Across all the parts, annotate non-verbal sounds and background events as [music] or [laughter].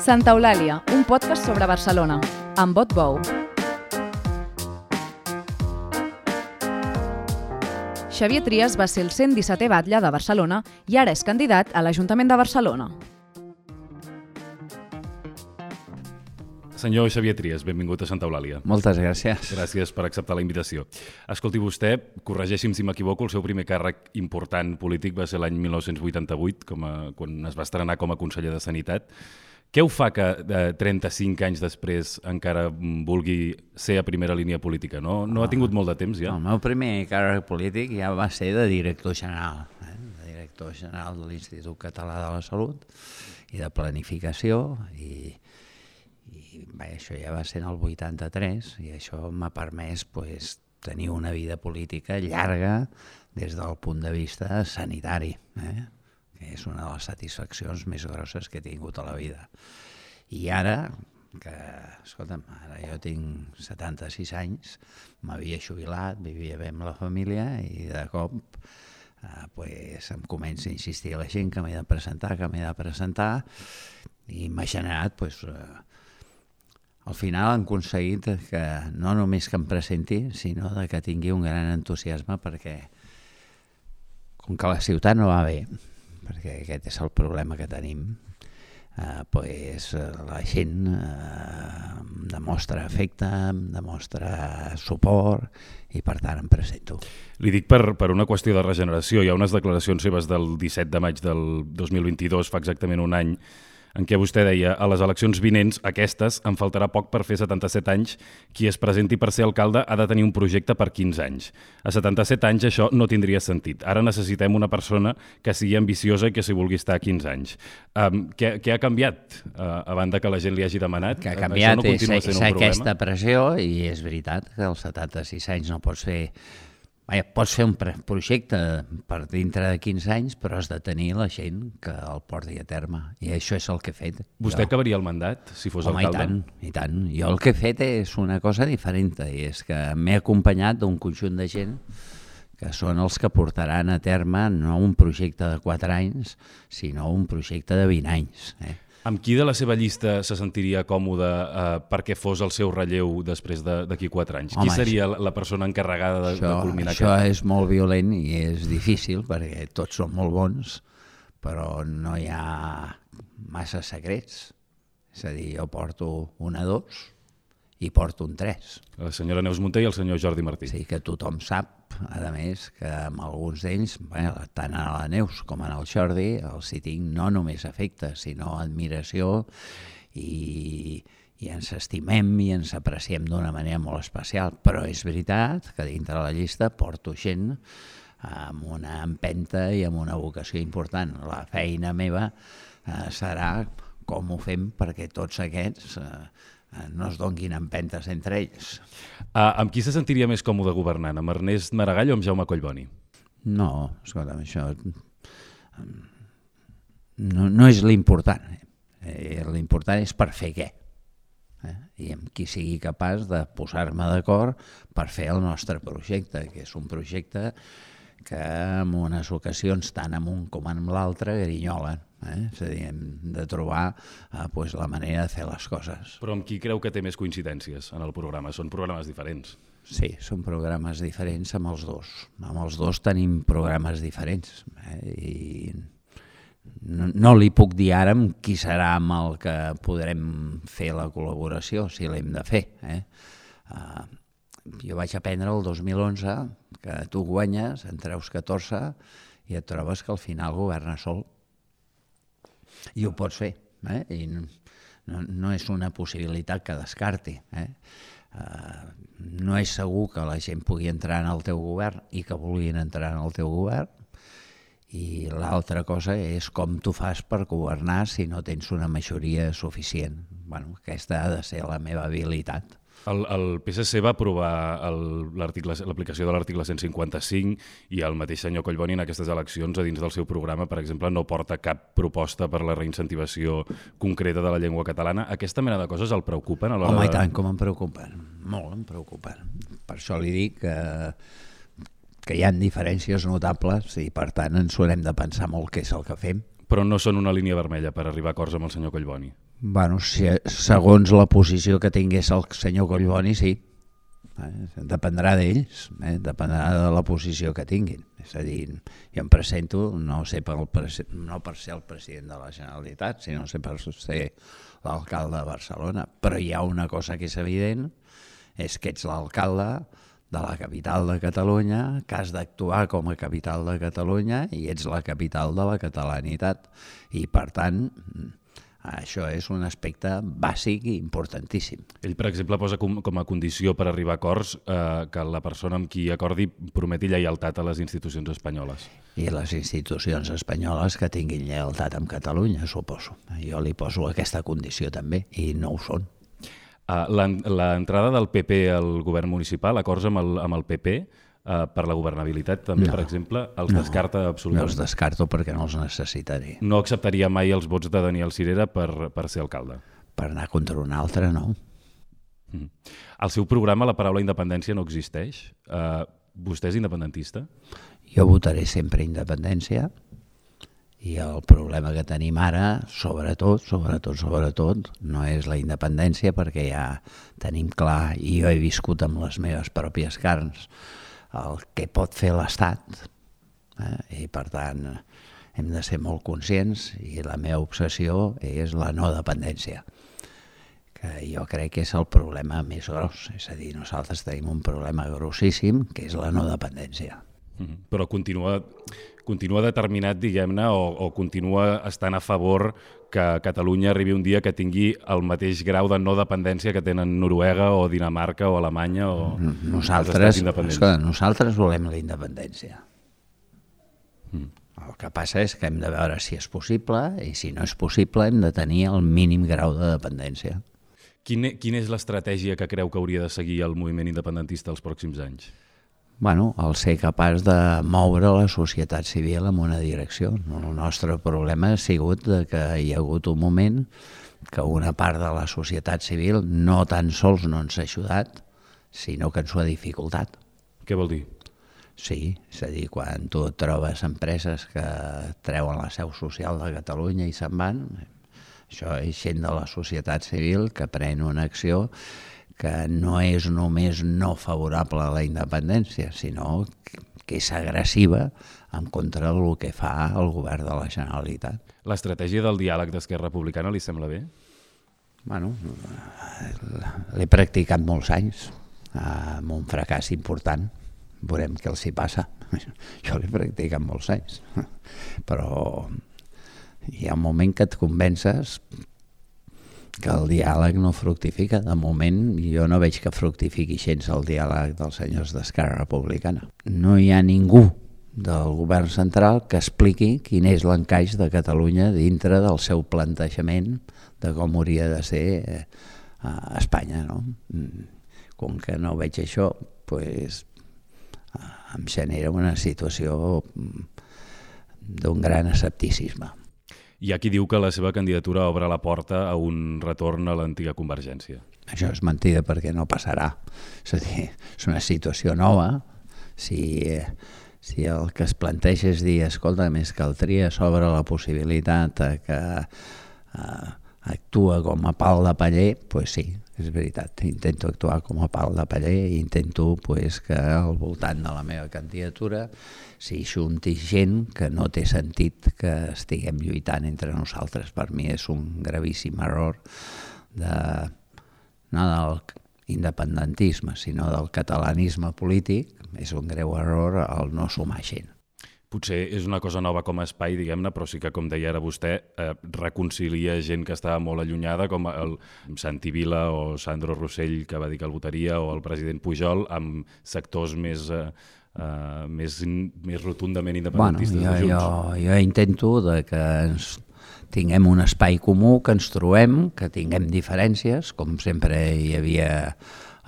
Santa Eulàlia, un podcast sobre Barcelona, amb vot bou. Xavier Trias va ser el 117è batlle de Barcelona i ara és candidat a l'Ajuntament de Barcelona. Senyor Xavier Trias, benvingut a Santa Eulàlia. Moltes gràcies. Gràcies per acceptar la invitació. Escolti, vostè, corregeixi'm si m'equivoco, el seu primer càrrec important polític va ser l'any 1988, com a, quan es va estrenar com a conseller de Sanitat. Què ho fa que eh, 35 anys després encara vulgui ser a primera línia política? No, no ha tingut molt de temps ja? El meu primer càrrec polític ja va ser de director general, eh? de director general de l'Institut Català de la Salut i de Planificació i, i bé, això ja va ser en el 83 i això m'ha permès pues, tenir una vida política llarga des del punt de vista sanitari, eh? És una de les satisfaccions més grosses que he tingut a la vida. I ara, que, escolta'm, ara jo tinc 76 anys, m'havia jubilat, vivia bé amb la família i de cop eh, pues, em comença a insistir a la gent que m'he de presentar, que m'he de presentar i m'ha generat pues, eh, al final han aconseguit que no només que em presenti, sinó de que tingui un gran entusiasme perquè com que la ciutat no va bé, perquè aquest és el problema que tenim, eh, pues, la gent eh, demostra afecte, demostra suport i per tant em presento. Li dic per, per una qüestió de regeneració. Hi ha unes declaracions seves del 17 de maig del 2022, fa exactament un any, en què vostè deia a les eleccions vinents, aquestes, em faltarà poc per fer 77 anys, qui es presenti per ser alcalde ha de tenir un projecte per 15 anys. A 77 anys això no tindria sentit. Ara necessitem una persona que sigui ambiciosa i que s'hi vulgui estar 15 anys. Um, què, què ha canviat, uh, a banda que la gent li hagi demanat? Que ha canviat no és, és aquesta pressió i és veritat que als 76 anys no pots fer Vaja, pots fer un projecte per dintre de 15 anys, però has de tenir la gent que el porti a terme. I això és el que he fet. Vostè jo. acabaria el mandat, si fos Home, alcalde? i tant, i tant. Jo el que he fet és una cosa diferent, i és que m'he acompanyat d'un conjunt de gent que són els que portaran a terme no un projecte de 4 anys, sinó un projecte de 20 anys. Eh? Amb qui de la seva llista se sentiria còmode eh, perquè fos el seu relleu després d'aquí de, 4 anys? Home, qui seria això, la persona encarregada de, això, de culminar això? Això és molt violent i és difícil perquè tots són molt bons, però no hi ha massa secrets. És a dir, jo porto una dos i porto un 3. La senyora Neus Munté i el senyor Jordi Martí. Sí, que tothom sap, a més, que amb alguns d'ells, bueno, tant a la Neus com en el Jordi, hi tinc no només afecte, sinó admiració i, i ens estimem i ens apreciem d'una manera molt especial. Però és veritat que dintre la llista porto gent amb una empenta i amb una vocació important. La feina meva eh, serà com ho fem perquè tots aquests eh, no es donguin empentes entre ells. Uh, amb qui se sentiria més còmode governant? Amb Ernest Maragall o amb Jaume Collboni? No, escolta'm, això no, no és l'important. Eh, l'important és per fer què. Eh? I amb qui sigui capaç de posar-me d'acord per fer el nostre projecte, que és un projecte que en unes ocasions, tant en un com en l'altre, grinyolen. Eh? És a dir, hem de trobar eh, pues, la manera de fer les coses. Però amb qui creu que té més coincidències en el programa? Són programes diferents. Sí, són programes diferents amb els dos. Amb els dos tenim programes diferents. Eh? I no, no li puc dir ara amb qui serà amb el que podrem fer la col·laboració, si l'hem de fer. Eh? Uh, jo vaig aprendre el 2011 que tu guanyes, en treus 14 i et trobes que al final governa sol. I ho pots fer. Eh? I no, no és una possibilitat que descarti. Eh? Uh, no és segur que la gent pugui entrar en el teu govern i que vulguin entrar en el teu govern, i l'altra cosa és com tu fas per governar si no tens una majoria suficient. Bueno, aquesta ha de ser la meva habilitat. El, el PSC va aprovar l'aplicació de l'article 155 i el mateix senyor Collboni en aquestes eleccions a dins del seu programa, per exemple, no porta cap proposta per la reincentivació concreta de la llengua catalana. Aquesta mena de coses el preocupen? A Home, i tant, com em preocupen. Molt em preocupen. Per això li dic que que hi han diferències notables i per tant ens ho hem de pensar molt què és el que fem. Però no són una línia vermella per arribar a acords amb el senyor Collboni? Bueno, si, segons la posició que tingués el senyor Collboni, sí. Eh? Dependrà d'ells, eh? dependrà de la posició que tinguin. És a dir, jo em presento no, sé pel, no per ser el president de la Generalitat, sinó sé per ser l'alcalde de Barcelona. Però hi ha una cosa que és evident, és que ets l'alcalde de la capital de Catalunya, que has d'actuar com a capital de Catalunya i ets la capital de la catalanitat. I, per tant, això és un aspecte bàsic i importantíssim. Ell, per exemple, posa com, com a condició per arribar a acords eh, que la persona amb qui acordi prometi lleialtat a les institucions espanyoles. I les institucions espanyoles que tinguin lleialtat amb Catalunya, suposo. Jo li poso aquesta condició també, i no ho són. Uh, L'entrada del PP al govern municipal, acords amb el, amb el PP, eh, per la governabilitat també, no, per exemple, els no, descarta absolutament. No els descarto perquè no els necessitaré. No acceptaria mai els vots de Daniel Cirera per, per ser alcalde? Per anar contra un altre, no. Mm. Al seu programa la paraula independència no existeix. Eh, vostè és independentista? Jo votaré sempre independència i el problema que tenim ara, sobretot, sobretot, sobretot, no és la independència perquè ja tenim clar, i jo he viscut amb les meves pròpies carns, el que pot fer l'Estat eh? i per tant hem de ser molt conscients i la meva obsessió és la no dependència que jo crec que és el problema més gros, és a dir, nosaltres tenim un problema grossíssim que és la no dependència. Mm -hmm. Però continua, continua determinat, diguem-ne, o, o continua estant a favor que Catalunya arribi un dia que tingui el mateix grau de no dependència que tenen Noruega o Dinamarca o Alemanya o nosaltres, escolta, nosaltres volem la independència. Mm. El que passa és que hem de veure si és possible i si no és possible hem de tenir el mínim grau de dependència. Quin, quina és l'estratègia que creu que hauria de seguir el moviment independentista els pròxims anys? Bueno, el ser capaç de moure la societat civil en una direcció. El nostre problema ha sigut de que hi ha hagut un moment que una part de la societat civil no tan sols no ens ha ajudat, sinó que ens ho ha dificultat. Què vol dir? Sí, és a dir, quan tu trobes empreses que treuen la seu social de Catalunya i se'n van, això és gent de la societat civil que pren una acció que no és només no favorable a la independència, sinó que és agressiva en contra del que fa el govern de la Generalitat. L'estratègia del diàleg d'Esquerra Republicana li sembla bé? Bueno, l'he practicat molts anys, amb un fracàs important. Veurem què els hi passa. [laughs] Jo l'he practicat molts anys. Però hi ha un moment que et convences que el diàleg no fructifica. De moment jo no veig que fructifiqui gens el diàleg dels senyors d'Esquerra Republicana. No hi ha ningú del govern central que expliqui quin és l'encaix de Catalunya dintre del seu plantejament de com hauria de ser eh, a Espanya. No? Mm. Com que no veig això, pues, em genera una situació mm, d'un gran escepticisme. Hi ha qui diu que la seva candidatura obre la porta a un retorn a l'antiga Convergència. Això és mentida perquè no passarà. És a dir, és una situació nova. Si, si el que es planteja és dir, escolta, més caldria s'obre la possibilitat que eh, actua com a pal de paller, doncs pues sí, és veritat, intento actuar com a pal de paller i intento pues, que al voltant de la meva candidatura s'hi junti gent que no té sentit que estiguem lluitant entre nosaltres. Per mi és un gravíssim error de, no del independentisme, sinó del catalanisme polític, és un greu error el no sumar gent potser és una cosa nova com a espai, diguem-ne, però sí que, com deia ara vostè, eh, reconcilia gent que estava molt allunyada, com el Santi Vila o Sandro Rossell, que va dir que el votaria, o el president Pujol, amb sectors més... Eh, Uh, més, més rotundament independentistes bueno, jo, jo, jo intento de que ens tinguem un espai comú, que ens trobem, que tinguem diferències, com sempre hi havia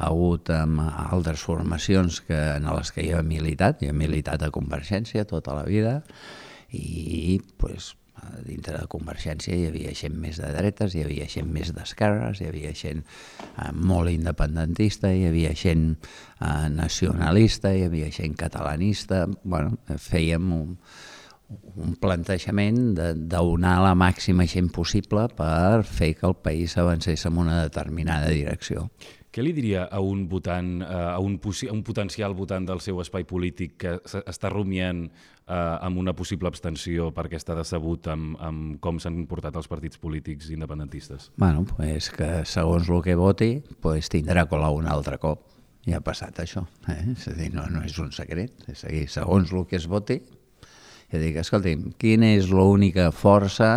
hagut amb altres formacions que, en les que jo he militat, jo he militat a Convergència tota la vida i pues, dintre de Convergència hi havia gent més de dretes, hi havia gent més d'esquerres, hi havia gent eh, molt independentista, hi havia gent eh, nacionalista, hi havia gent catalanista, bueno, fèiem un, un plantejament d'unar la màxima gent possible per fer que el país avancés en una determinada direcció. Què li diria a un votant, eh, a un, a un potencial votant del seu espai polític que està rumiant eh, amb una possible abstenció perquè està decebut amb, amb com s'han portat els partits polítics independentistes? Bueno, pues que segons el que voti pues tindrà colar un altre cop. Ja ha passat això. Eh? És a dir, no, no és un secret. És a dir, segons el que es voti, ja dic, escolti'm, quina és l'única força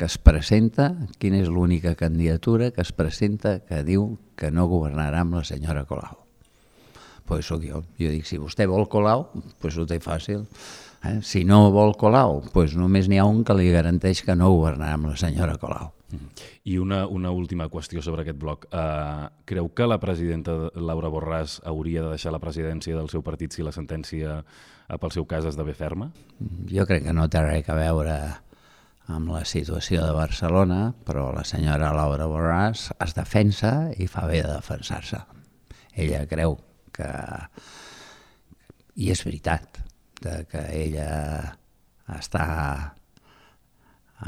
que es presenta, quina és l'única candidatura que es presenta que diu que no governarà amb la senyora Colau. Pues sóc jo. Jo dic, si vostè vol Colau, pues ho té fàcil. Eh? Si no vol Colau, pues només n'hi ha un que li garanteix que no governarà amb la senyora Colau. I una, una última qüestió sobre aquest bloc. Uh, creu que la presidenta Laura Borràs hauria de deixar la presidència del seu partit si la sentència, uh, pel seu cas, esdevé ferma? Jo crec que no té res a veure amb la situació de Barcelona, però la senyora Laura Borràs es defensa i fa bé de defensar-se. Ella creu que, i és veritat, de que ella està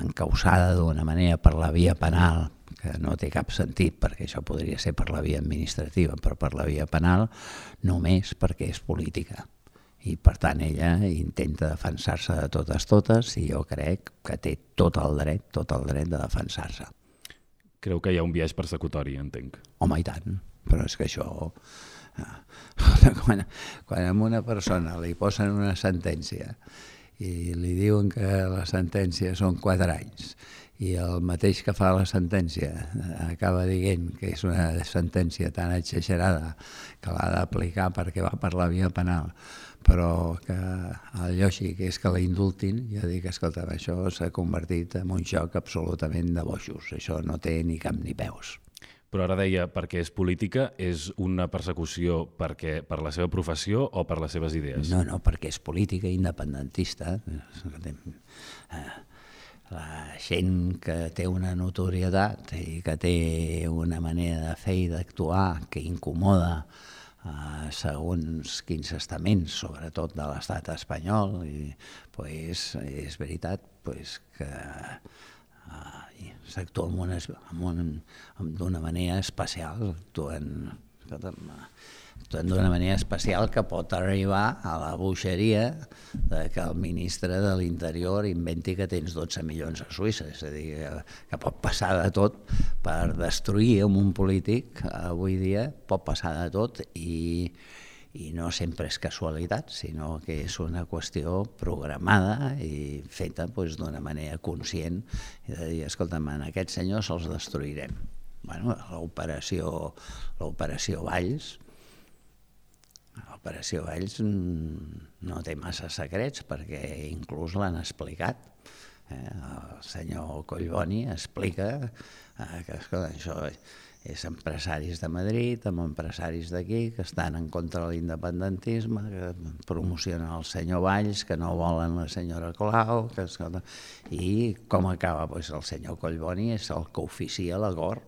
encausada d'una manera per la via penal, que no té cap sentit perquè això podria ser per la via administrativa, però per la via penal només perquè és política i per tant ella intenta defensar-se de totes totes i jo crec que té tot el dret, tot el dret de defensar-se. Creu que hi ha un viatge persecutori, entenc. Home, i tant, però és que això... Eh, [laughs] quan, quan a una persona li posen una sentència i li diuen que la sentència són quatre anys i el mateix que fa la sentència acaba dient que és una sentència tan exagerada que l'ha d'aplicar perquè va per la via penal però que el lògic és que la indultin, jo dic, escolta, això s'ha convertit en un joc absolutament de boixos, això no té ni cap ni peus. Però ara deia, perquè és política, és una persecució perquè per la seva professió o per les seves idees? No, no, perquè és política independentista. Eh, la gent que té una notorietat i que té una manera de fer i d'actuar que incomoda eh, segons quins estaments, sobretot de l'estat espanyol, i pues, és veritat pues, que eh, s'actua d'una manera especial, actuen, actuen d'una manera especial que pot arribar a la boixeria de que el ministre de l'Interior inventi que tens 12 milions a Suïssa, és a dir, que pot passar de tot per destruir un polític avui dia, pot passar de tot i, i no sempre és casualitat, sinó que és una qüestió programada i feta doncs, d'una manera conscient i de dir, escolta'm, en aquests senyors els destruirem. Bueno, l'operació Valls l'operació Valls no té massa secrets perquè inclús l'han explicat. Eh? El senyor Collboni explica eh, que escolta, això és empresaris de Madrid, amb empresaris d'aquí, que estan en contra de l'independentisme, que promocionen el senyor Valls, que no volen la senyora Colau, que, escolta, i com acaba? Pues el senyor Collboni és el que oficia la GOR,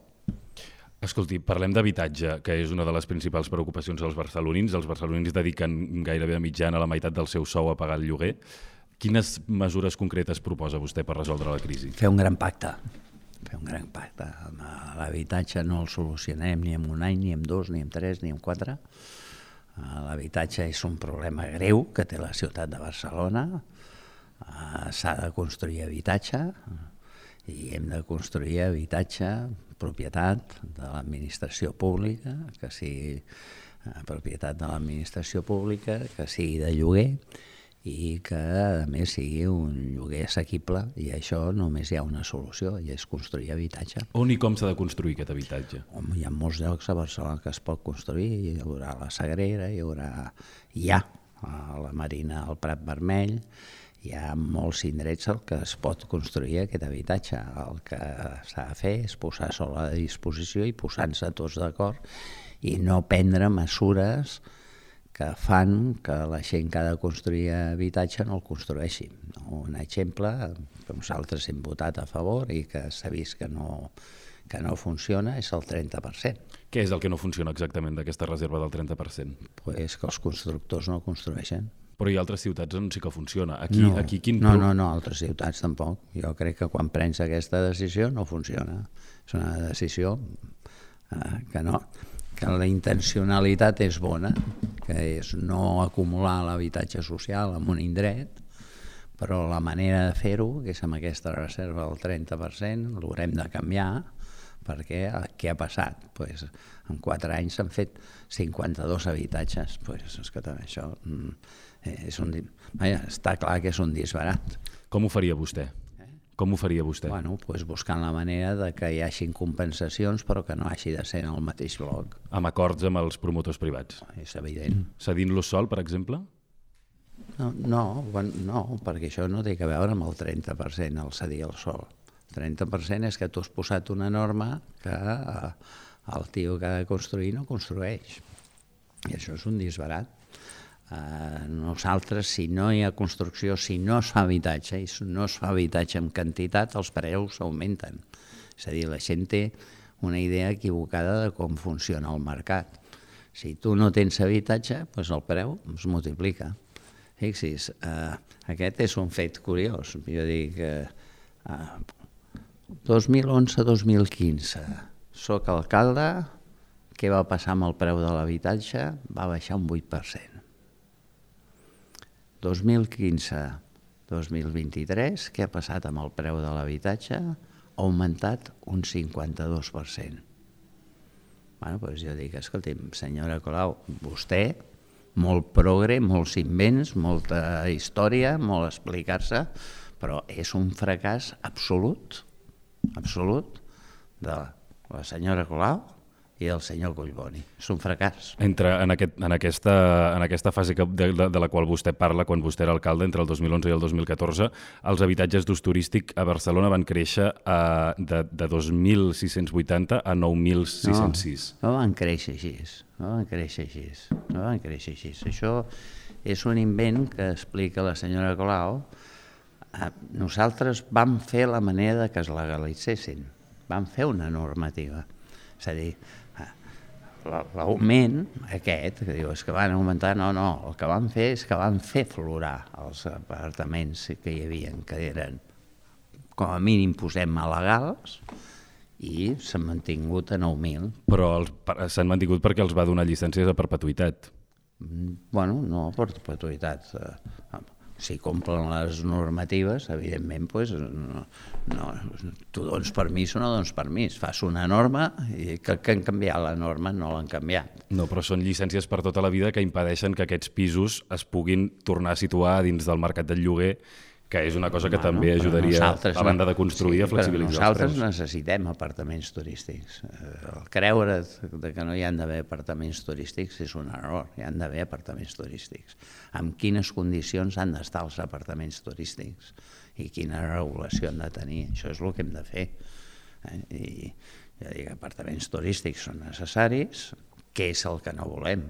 Escolti, parlem d'habitatge, que és una de les principals preocupacions dels barcelonins. Els barcelonins dediquen gairebé a mitjana la meitat del seu sou a pagar el lloguer. Quines mesures concretes proposa vostè per resoldre la crisi? Fer un gran pacte fer un gran pacte. L'habitatge no el solucionem ni en un any, ni en dos, ni en tres, ni en quatre. L'habitatge és un problema greu que té la ciutat de Barcelona. S'ha de construir habitatge i hem de construir habitatge, propietat de l'administració pública, que sigui propietat de l'administració pública, que sigui de lloguer i que a més sigui un lloguer assequible i això només hi ha una solució i és construir habitatge. On i com s'ha de construir aquest habitatge? Home, hi ha molts llocs a Barcelona que es pot construir, hi haurà la Sagrera, hi haurà... Hi ha a la Marina, al Prat Vermell, hi ha molts indrets al que es pot construir aquest habitatge. El que s'ha de fer és posar sol a disposició i posar-se tots d'acord i no prendre mesures que fan que la gent que ha de construir habitatge no el construeixi. Un exemple que nosaltres hem votat a favor i que s'ha vist que no, que no funciona és el 30%. Què és el que no funciona exactament d'aquesta reserva del 30%? Pues que els constructors no construeixen. Però hi ha altres ciutats on sí que funciona. Aquí, no, aquí quin... no, no, no, altres ciutats tampoc. Jo crec que quan prens aquesta decisió no funciona. És una decisió eh, que no, que la intencionalitat és bona, que és no acumular l'habitatge social en un indret, però la manera de fer-ho, que és amb aquesta reserva del 30%, l'haurem de canviar, perquè què ha passat? Pues, en quatre anys s'han fet 52 habitatges, pues, és que també això mm, és un, vaja, està clar que és un disbarat. Com ho faria vostè? Com ho faria vostè? Bueno, pues buscant la manera de que hi hagin compensacions però que no hagi de ser en el mateix bloc. Amb acords amb els promotors privats? És evident. Cedint-los sol, per exemple? No, no, no, perquè això no té a veure amb el 30%, el cedir el sol. El 30% és que tu has posat una norma que eh, el tio que ha de construir no construeix. I això és un disbarat. Nosaltres, si no hi ha construcció, si no es fa habitatge, i si no es fa habitatge en quantitat, els preus augmenten. És a dir, la gent té una idea equivocada de com funciona el mercat. Si tu no tens habitatge, doncs el preu es multiplica. Fixis, uh, aquest és un fet curiós. Jo dic, uh, uh, 2011-2015, soc alcalde, què va passar amb el preu de l'habitatge? Va baixar un 8%. 2015-2023, què ha passat amb el preu de l'habitatge? Ha augmentat un 52%. Bueno, doncs jo dic, escolti'm, senyora Colau, vostè, molt progre, molts invents, molta història, molt explicar-se, però és un fracàs absolut, absolut, de la senyora Colau i el senyor Collboni. És un fracàs. Entre, en, aquest, en, aquesta, en aquesta fase que, de, de, de la qual vostè parla, quan vostè era alcalde, entre el 2011 i el 2014, els habitatges d'ús turístic a Barcelona van créixer a, de, de 2.680 a 9.606. No, no van créixer així, no van créixer així, no van créixer així. Això és un invent que explica la senyora Colau. Eh, nosaltres vam fer la manera que es legalitzessin, vam fer una normativa. És a dir, l'augment aquest, que diu, és que van augmentar, no, no, el que van fer és que van fer florar els apartaments que hi havia, que eren, com a mínim posem legals, i s'han mantingut a 9.000. Però s'han mantingut perquè els va donar llicències a perpetuïtat. Mm, bueno, no a perpetuïtat. Si complen les normatives, evidentment, pues, no, no, tu dones permís o no dones permís. Fas una norma i que, que han canviat la norma, no l'han canviat. No, però són llicències per tota la vida que impedeixen que aquests pisos es puguin tornar a situar dins del mercat del lloguer que és una cosa que bueno, també ajudaria, a banda de construir, sí, a flexibilitzar els preus. Nosaltres necessitem apartaments turístics. Eh, el creure de que no hi han d'haver apartaments turístics és un error. Hi han d'haver apartaments turístics. Amb quines condicions han d'estar els apartaments turístics i quina regulació han de tenir. Això és el que hem de fer. Eh? I ja dic, apartaments turístics són necessaris, què és el que no volem?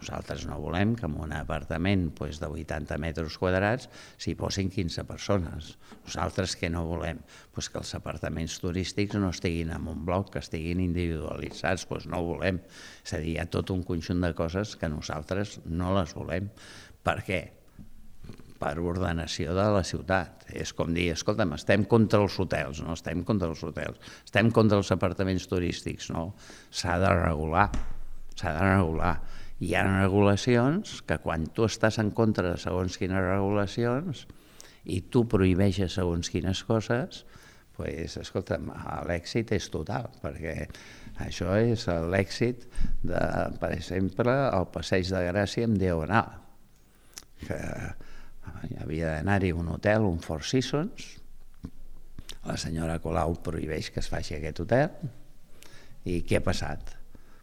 Nosaltres no volem que en un apartament pues, de 80 metres quadrats s'hi posin 15 persones. Nosaltres què no volem? Pues que els apartaments turístics no estiguin en un bloc, que estiguin individualitzats, pues no ho volem. És a dir, hi ha tot un conjunt de coses que nosaltres no les volem. Per què? per ordenació de la ciutat. És com dir, escolta'm, estem contra els hotels, no estem contra els hotels, estem contra els apartaments turístics, no. S'ha de regular, s'ha de regular hi ha regulacions que quan tu estàs en contra de segons quines regulacions i tu prohibeixes segons quines coses, pues, escolta'm, l'èxit és total, perquè això és l'èxit de, per exemple, el passeig de Gràcia amb Diagonal, que havia d'anar-hi un hotel, un Four Seasons, la senyora Colau prohibeix que es faci aquest hotel, i què ha passat?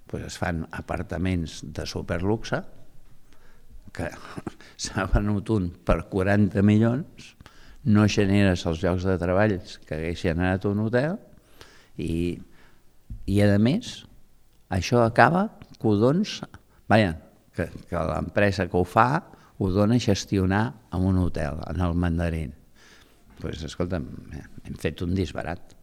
Pues es fan apartaments de superluxe, que [laughs] s'ha venut un per 40 milions, no generes els llocs de treball que hagués generat un hotel i, i a més això acaba dones, vaja, que, que l'empresa que ho fa ho dona a gestionar en un hotel, en el mandarín. Doncs pues, escolta'm, hem fet un disbarat.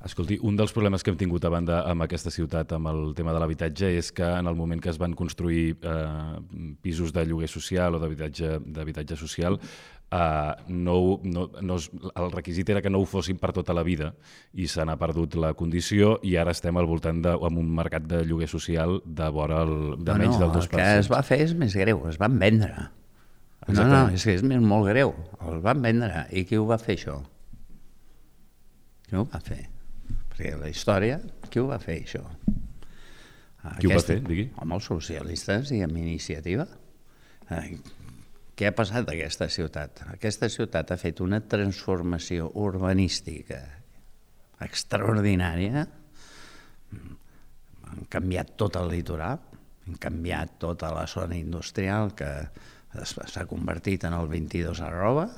Escolti, un dels problemes que hem tingut a banda amb aquesta ciutat, amb el tema de l'habitatge, és que en el moment que es van construir eh, pisos de lloguer social o d'habitatge social, eh, no, no, no, el requisit era que no ho fossin per tota la vida i se n'ha perdut la condició i ara estem al voltant de, amb un mercat de lloguer social de vora el, de no, menys no, del 2%. El que es va fer és més greu, es van vendre. No, no, és que és molt greu. El van vendre. I qui ho va fer, això? Qui ho va fer? Perquè la història, qui ho va fer, això? Qui ho va fer, digui? Home, els socialistes i amb iniciativa. Eh, què ha passat a aquesta ciutat? Aquesta ciutat ha fet una transformació urbanística extraordinària. Han canviat tot el litoral, han canviat tota la zona industrial que s'ha convertit en el 22 arroba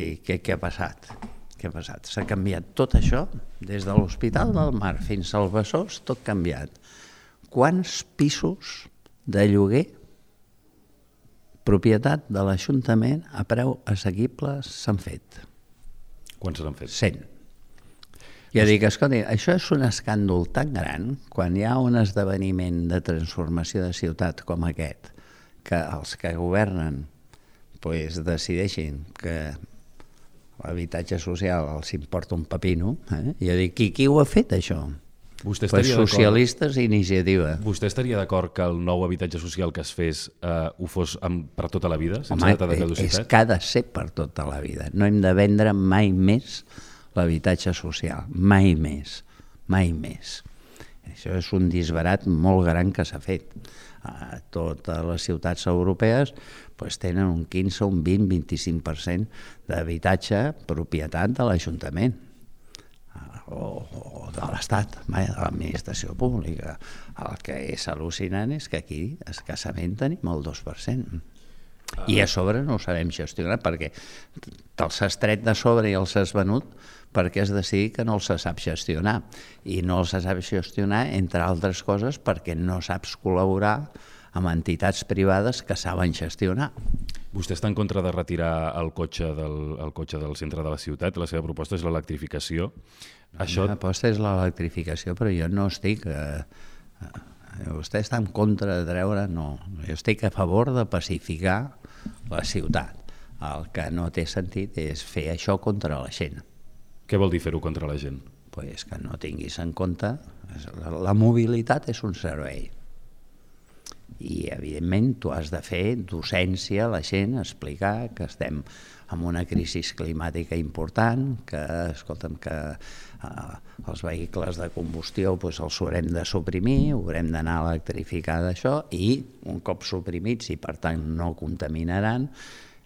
i què, què ha passat? Què ha passat? S'ha canviat tot això, des de l'Hospital del Mar fins al Besòs, tot canviat. Quants pisos de lloguer propietat de l'Ajuntament a preu assequibles s'han fet? Quants s'han fet? 100. Ja dic, escolta, això és un escàndol tan gran quan hi ha un esdeveniment de transformació de ciutat com aquest, que els que governen pues, decideixin que l'habitatge social els importa un pepino, eh? jo dic, qui, qui ho ha fet això? Vostè pues socialistes i iniciativa. Vostè estaria d'acord que el nou habitatge social que es fes eh, ho fos amb, per tota la vida, sense Home, data de caducitat? és que ha de ser per tota la vida. No hem de vendre mai més l'habitatge social, mai més, mai més. Això és un disbarat molt gran que s'ha fet. A totes les ciutats europees pues, tenen un 15, un 20, 25% d'habitatge propietat de l'Ajuntament o, o de l'Estat, de l'administració pública. El que és al·lucinant és que aquí escassament tenim el 2%. I a sobre no ho sabem gestionar perquè te'ls has tret de sobre i els has venut perquè has decidit que no els sap gestionar. I no els sap gestionar, entre altres coses, perquè no saps col·laborar amb entitats privades que saben gestionar. Vostè està en contra de retirar el cotxe del, el cotxe del centre de la ciutat, la seva proposta és l'electrificació. Això... La proposta és l'electrificació, però jo no estic... Eh, eh, vostè està en contra de treure... No, jo estic a favor de pacificar la ciutat. El que no té sentit és fer això contra la gent. Què vol dir fer-ho contra la gent? Pues que no tinguis en compte... La, la mobilitat és un servei i evidentment tu has de fer docència a la gent, explicar que estem en una crisi climàtica important, que, escolta'm, que eh, els vehicles de combustió pues, els haurem de suprimir, haurem d'anar a electrificar d'això i un cop suprimits i per tant no contaminaran,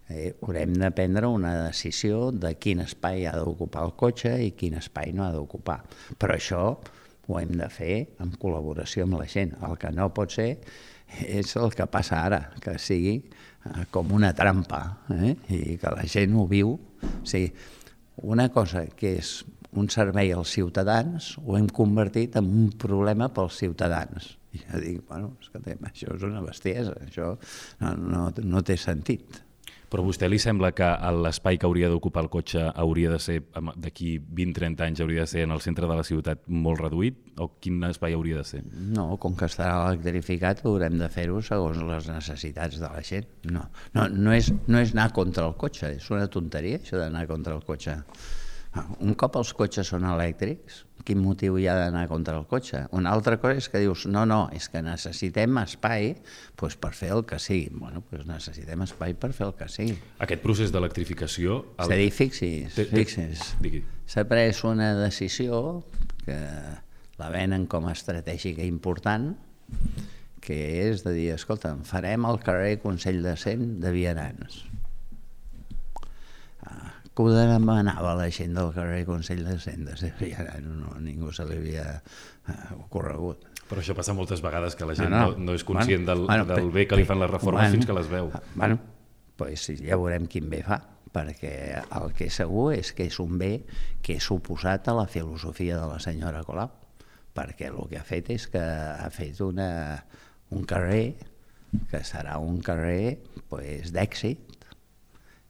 eh, haurem de prendre una decisió de quin espai ha d'ocupar el cotxe i quin espai no ha d'ocupar. Però això ho hem de fer en col·laboració amb la gent. El que no pot ser és el que passa ara, que sigui eh, com una trampa eh? i que la gent ho viu. O sigui, una cosa que és un servei als ciutadans ho hem convertit en un problema pels ciutadans. I jo dic, bueno, escoltem, això és una bestiesa, això no, no, no té sentit. Però a vostè li sembla que l'espai que hauria d'ocupar el cotxe hauria de ser, d'aquí 20-30 anys, hauria de ser en el centre de la ciutat molt reduït? O quin espai hauria de ser? No, com que estarà electrificat haurem de fer-ho segons les necessitats de la gent. No, no, no, és, no és anar contra el cotxe, és una tonteria això d'anar contra el cotxe. Un cop els cotxes són elèctrics, quin motiu hi ha d'anar contra el cotxe? Una altra cosa és que dius, no, no, és que necessitem espai doncs, per fer el que sigui. Bueno, doncs necessitem espai per fer el que sigui. Aquest procés d'electrificació... El... És a dir, fixis, fixis. S'ha pres una decisió que la venen com a estratègica important, que és de dir, escolta, farem el carrer Consell de Cent de Vianants que ho demanava la gent del carrer Consell de Sendes, i ara no, ningú se li havia uh, ocorregut. Però això passa moltes vegades, que la gent no, no, no és conscient bueno, del, bueno, del bé que li fan les reformes bueno, fins que les veu. Bueno, pues ja veurem quin bé fa, perquè el que és segur és que és un bé que és oposat a la filosofia de la senyora Colau, perquè el que ha fet és que ha fet una, un carrer que serà un carrer pues, d'èxit,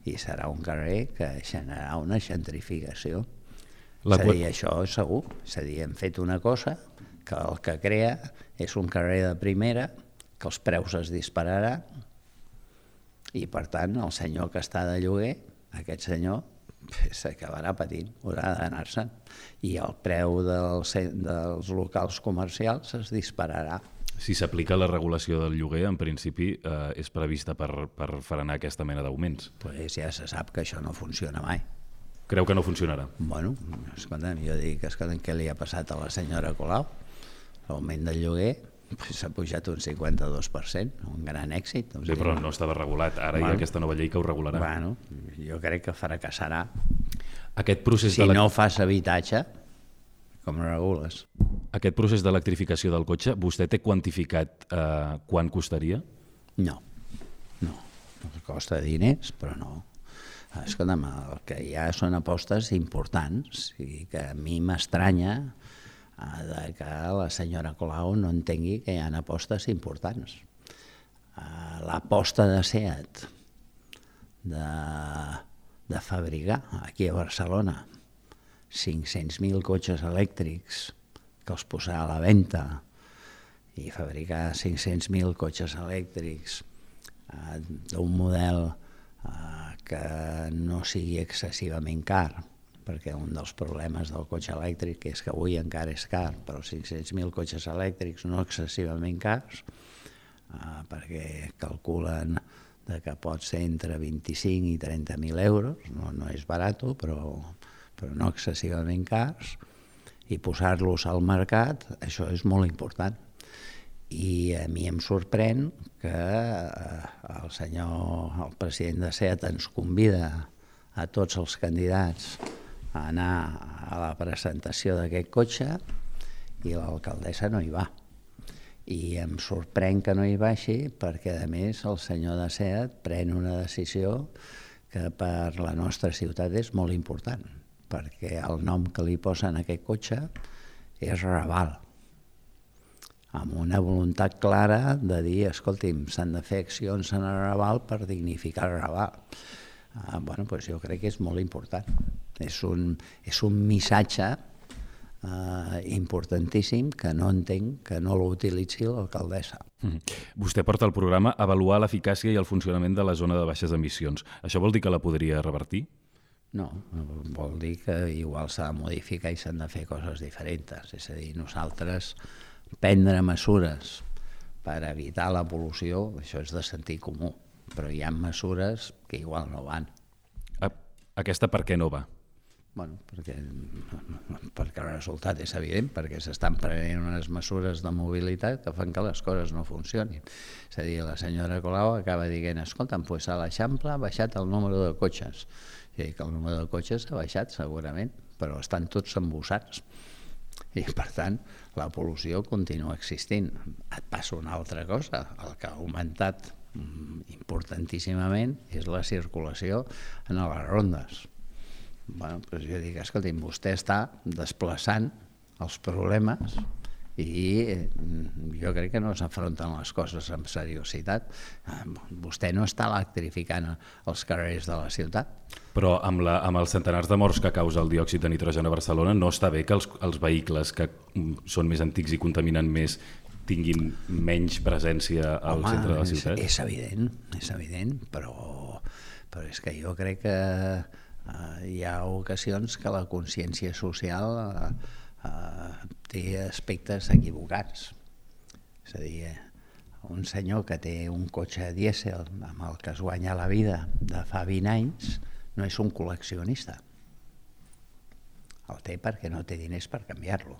i serà un carrer que generarà una gentrificació. La... És a dir, això és segur. És a dir, hem fet una cosa que el que crea és un carrer de primera, que els preus es dispararan i, per tant, el senyor que està de lloguer, aquest senyor, s'acabarà patint, haurà d'anar-se'n. I el preu dels, dels locals comercials es dispararà. Si s'aplica la regulació del lloguer, en principi eh, és prevista per, per frenar aquesta mena d'augments. Pues ja se sap que això no funciona mai. Creu que no funcionarà? Bueno, escolta'm, jo dic, escolta'm, què li ha passat a la senyora Colau? L'augment del lloguer s'ha pujat un 52%, un gran èxit. sí, però no estava regulat. Ara bueno, hi ha aquesta nova llei que ho regularà. Bueno, jo crec que fracassarà. Aquest procés si no fas habitatge, com regules? Aquest procés d'electrificació del cotxe, vostè té quantificat eh, quan costaria? No, no. Costa diners, però no. Escolta'm, el que hi ha són apostes importants i que a mi m'estranya Eh, de que la senyora Colau no entengui que hi ha apostes importants. Eh, l'aposta de SEAT de, de fabricar aquí a Barcelona 500.000 cotxes elèctrics que els posarà a la venda i fabricar 500.000 cotxes elèctrics eh, d'un model eh, que no sigui excessivament car, perquè un dels problemes del cotxe elèctric és que avui encara és car, però 500.000 cotxes elèctrics no excessivament cars, eh, perquè calculen de que pot ser entre 25 i 30.000 euros, no, no és barat, però, però no excessivament cars, i posar-los al mercat, això és molt important. I a mi em sorprèn que eh, el senyor, el president de SEAT ens convida a tots els candidats a anar a la presentació d'aquest cotxe i l'alcaldessa no hi va. I em sorprèn que no hi vagi perquè, a més, el senyor de SEAT pren una decisió que per la nostra ciutat és molt important, perquè el nom que li posen a aquest cotxe és Raval, amb una voluntat clara de dir, escolti'm, s'han de fer accions en el Raval per dignificar el Raval. Ah, bueno, doncs jo crec que és molt important. És un, és un missatge eh, importantíssim que no entenc que no l'utilitzi l'alcaldessa. Mm. Vostè porta el programa Avaluar l'eficàcia i el funcionament de la zona de baixes emissions. Això vol dir que la podria revertir? No, vol dir que igual s'ha de modificar i s'han de fer coses diferents. És a dir, nosaltres prendre mesures per evitar la pol·lució, això és de sentit comú però hi ha mesures que igual no van. Aquesta per què no va? Bueno, perquè, perquè el resultat és evident, perquè s'estan prenent unes mesures de mobilitat que fan que les coses no funcionin. És a dir, la senyora Colau acaba dient, escolta'm, pues a l'Eixample ha baixat el número de cotxes. I que el número de cotxes ha baixat segurament, però estan tots embossats. I per tant, la pol·lució continua existint. Et passa una altra cosa, el que ha augmentat Mm, importantíssimament és la circulació en les rondes. Bueno, doncs jo dic, escolti'm, vostè està desplaçant els problemes i mm, jo crec que no s'afronten les coses amb seriositat. Eh, vostè no està electrificant els carrers de la ciutat. Però amb, la, amb els centenars de morts que causa el diòxid de nitrogen a Barcelona no està bé que els, els vehicles que mm, són més antics i contaminen més tinguin menys presència al Home, centre de la ciutat? És, és evident, és evident, però, però és que jo crec que uh, hi ha ocasions que la consciència social uh, uh, té aspectes equivocats. És a dir, un senyor que té un cotxe dièsel amb el que es guanya la vida de fa 20 anys no és un col·leccionista. El té perquè no té diners per canviar-lo.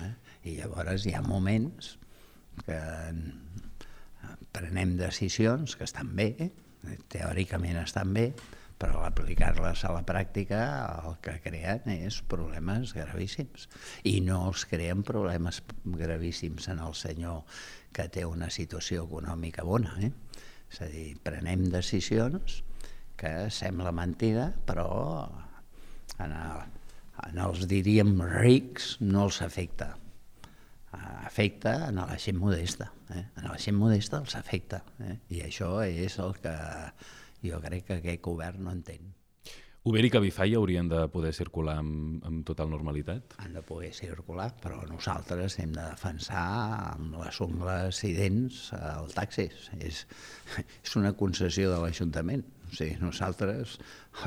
Eh? I llavors hi ha moments que prenem decisions que estan bé, teòricament estan bé, però aplicar-les a la pràctica el que creen és problemes gravíssims. I no els creen problemes gravíssims en el senyor que té una situació econòmica bona. Eh? És a dir, prenem decisions que sembla mentida, però en, el, en els, diríem, rics no els afecta afecta en la gent modesta. Eh? En la gent modesta els afecta. Eh? I això és el que jo crec que aquest govern no entén. Uber i Cabify haurien de poder circular amb, amb total normalitat? Han de poder circular, però nosaltres hem de defensar amb les ungles i dents el taxis. És, [laughs] és una concessió de l'Ajuntament. O sigui, nosaltres,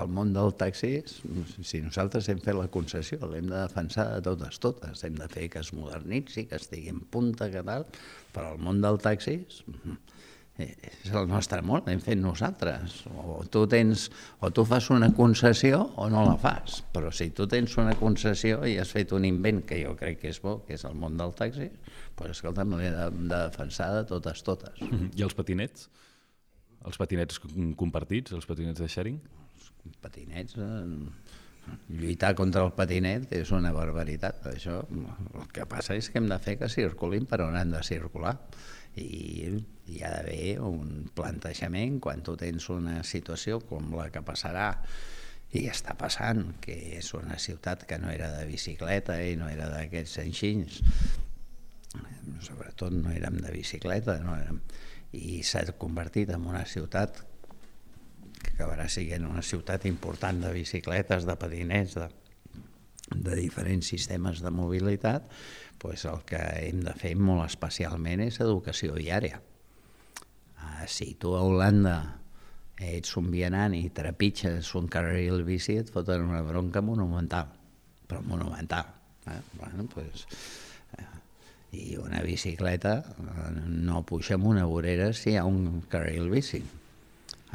el món del taxi, si nosaltres hem fet la concessió, l'hem de defensar de totes, totes. Hem de fer que es modernitzi, que estigui en punta, que tal, però el món del taxi eh, és el nostre món, l'hem fet nosaltres. O tu, tens, o tu fas una concessió o no la fas. Però si tu tens una concessió i has fet un invent que jo crec que és bo, que és el món del taxi, doncs escolta'm, l'he de, de defensar de totes, totes. Mm -hmm. I els patinets? Els patinets compartits, els patinets de sharing? Els patinets... Eh, lluitar contra el patinet és una barbaritat. Això, el que passa és que hem de fer que circulin per on han de circular. I hi ha d'haver un plantejament quan tu tens una situació com la que passarà. I està passant, que és una ciutat que no era de bicicleta i no era d'aquests enxins, sobretot no érem de bicicleta, no érem. I s'ha convertit en una ciutat que acabarà sent una ciutat important de bicicletes, de patinets, de, de diferents sistemes de mobilitat, doncs el que hem de fer molt especialment és educació viària. Uh, si tu a Holanda ets un vianant i trepitges un carril bici, et foten una bronca monumental, però monumental. Eh? Bueno, doncs, i una bicicleta eh, no puja en una vorera si hi ha un carril bici.